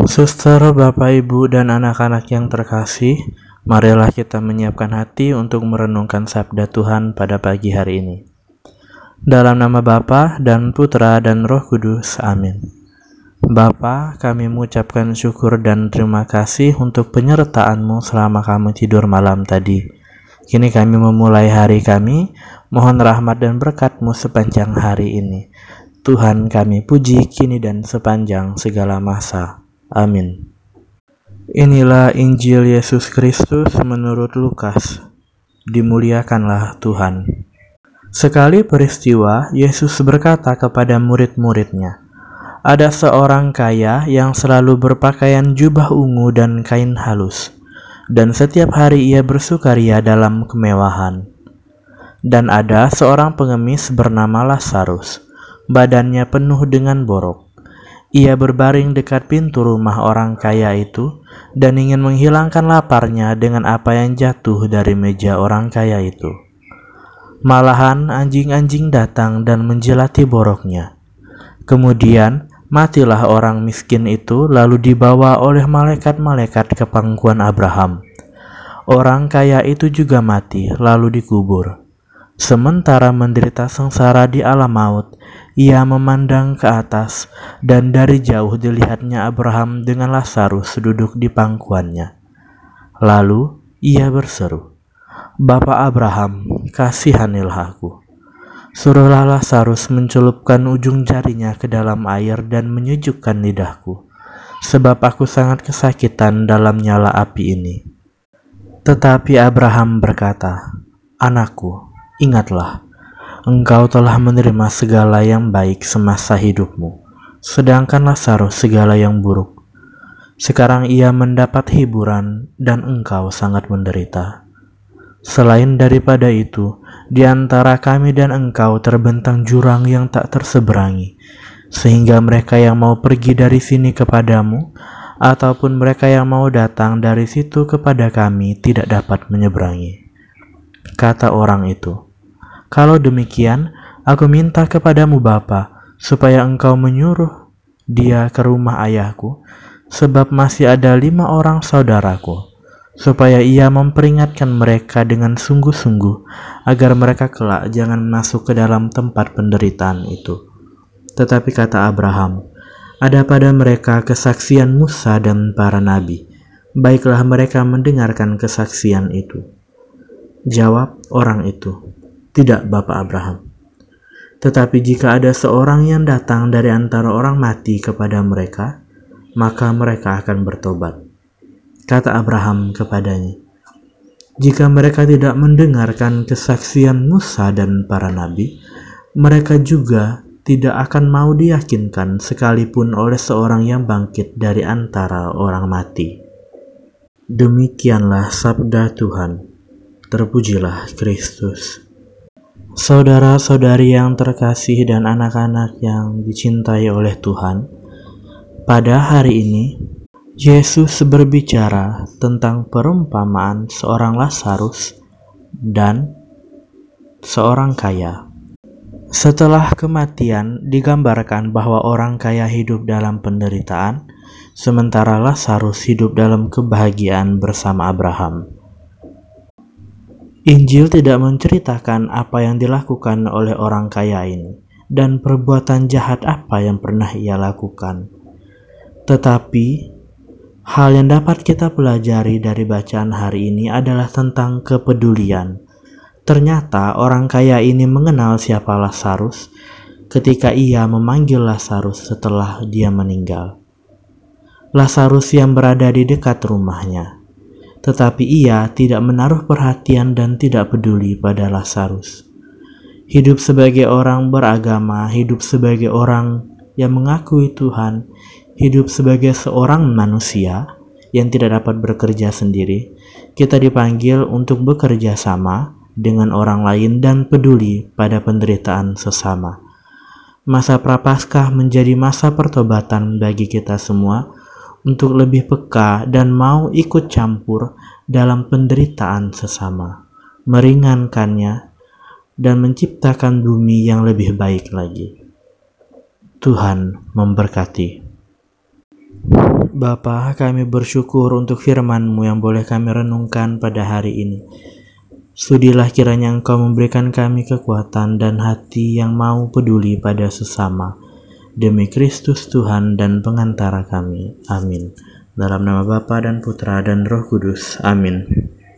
Suster, Bapak, Ibu, dan anak-anak yang terkasih, marilah kita menyiapkan hati untuk merenungkan sabda Tuhan pada pagi hari ini. Dalam nama Bapa dan Putra dan Roh Kudus, amin. Bapa, kami mengucapkan syukur dan terima kasih untuk penyertaan-Mu selama kami tidur malam tadi. Kini kami memulai hari kami, mohon rahmat dan berkat-Mu sepanjang hari ini. Tuhan kami puji kini dan sepanjang segala masa. Amin. Inilah Injil Yesus Kristus menurut Lukas. Dimuliakanlah Tuhan. Sekali peristiwa, Yesus berkata kepada murid-muridnya, "Ada seorang kaya yang selalu berpakaian jubah ungu dan kain halus, dan setiap hari ia bersukaria dalam kemewahan. Dan ada seorang pengemis bernama Lazarus, badannya penuh dengan borok ia berbaring dekat pintu rumah orang kaya itu dan ingin menghilangkan laparnya dengan apa yang jatuh dari meja orang kaya itu. Malahan anjing-anjing datang dan menjelati boroknya. Kemudian matilah orang miskin itu lalu dibawa oleh malaikat-malaikat ke pangkuan Abraham. Orang kaya itu juga mati lalu dikubur. Sementara menderita sengsara di alam maut, ia memandang ke atas, dan dari jauh dilihatnya Abraham dengan Lazarus duduk di pangkuannya. Lalu ia berseru, "Bapak Abraham, kasihanilah aku. Suruhlah Lazarus mencelupkan ujung jarinya ke dalam air dan menyejukkan lidahku, sebab aku sangat kesakitan dalam nyala api ini." Tetapi Abraham berkata, "Anakku, ingatlah." engkau telah menerima segala yang baik semasa hidupmu, sedangkan Lazarus segala yang buruk. Sekarang ia mendapat hiburan dan engkau sangat menderita. Selain daripada itu, di antara kami dan engkau terbentang jurang yang tak terseberangi, sehingga mereka yang mau pergi dari sini kepadamu, ataupun mereka yang mau datang dari situ kepada kami tidak dapat menyeberangi. Kata orang itu, kalau demikian, aku minta kepadamu Bapa, supaya engkau menyuruh dia ke rumah ayahku, sebab masih ada lima orang saudaraku, supaya ia memperingatkan mereka dengan sungguh-sungguh, agar mereka kelak jangan masuk ke dalam tempat penderitaan itu. Tetapi kata Abraham, ada pada mereka kesaksian Musa dan para nabi. Baiklah mereka mendengarkan kesaksian itu. Jawab orang itu, tidak, Bapak Abraham. Tetapi jika ada seorang yang datang dari antara orang mati kepada mereka, maka mereka akan bertobat. Kata Abraham kepadanya, "Jika mereka tidak mendengarkan kesaksian Musa dan para nabi, mereka juga tidak akan mau diyakinkan sekalipun oleh seorang yang bangkit dari antara orang mati." Demikianlah sabda Tuhan. Terpujilah Kristus. Saudara-saudari yang terkasih dan anak-anak yang dicintai oleh Tuhan, pada hari ini Yesus berbicara tentang perumpamaan seorang Lazarus dan seorang kaya. Setelah kematian, digambarkan bahwa orang kaya hidup dalam penderitaan, sementara Lazarus hidup dalam kebahagiaan bersama Abraham. Injil tidak menceritakan apa yang dilakukan oleh orang kaya ini dan perbuatan jahat apa yang pernah ia lakukan. Tetapi, hal yang dapat kita pelajari dari bacaan hari ini adalah tentang kepedulian. Ternyata orang kaya ini mengenal siapa Lazarus ketika ia memanggil Lazarus setelah dia meninggal. Lazarus yang berada di dekat rumahnya tetapi ia tidak menaruh perhatian dan tidak peduli pada Lazarus. Hidup sebagai orang beragama, hidup sebagai orang yang mengakui Tuhan, hidup sebagai seorang manusia yang tidak dapat bekerja sendiri, kita dipanggil untuk bekerja sama dengan orang lain dan peduli pada penderitaan sesama. Masa Prapaskah menjadi masa pertobatan bagi kita semua untuk lebih peka dan mau ikut campur dalam penderitaan sesama, meringankannya, dan menciptakan bumi yang lebih baik lagi. Tuhan memberkati. Bapa, kami bersyukur untuk firman-Mu yang boleh kami renungkan pada hari ini. Sudilah kiranya Engkau memberikan kami kekuatan dan hati yang mau peduli pada sesama. Demi Kristus Tuhan dan pengantara kami. Amin. Dalam nama Bapa dan Putra dan Roh Kudus. Amin.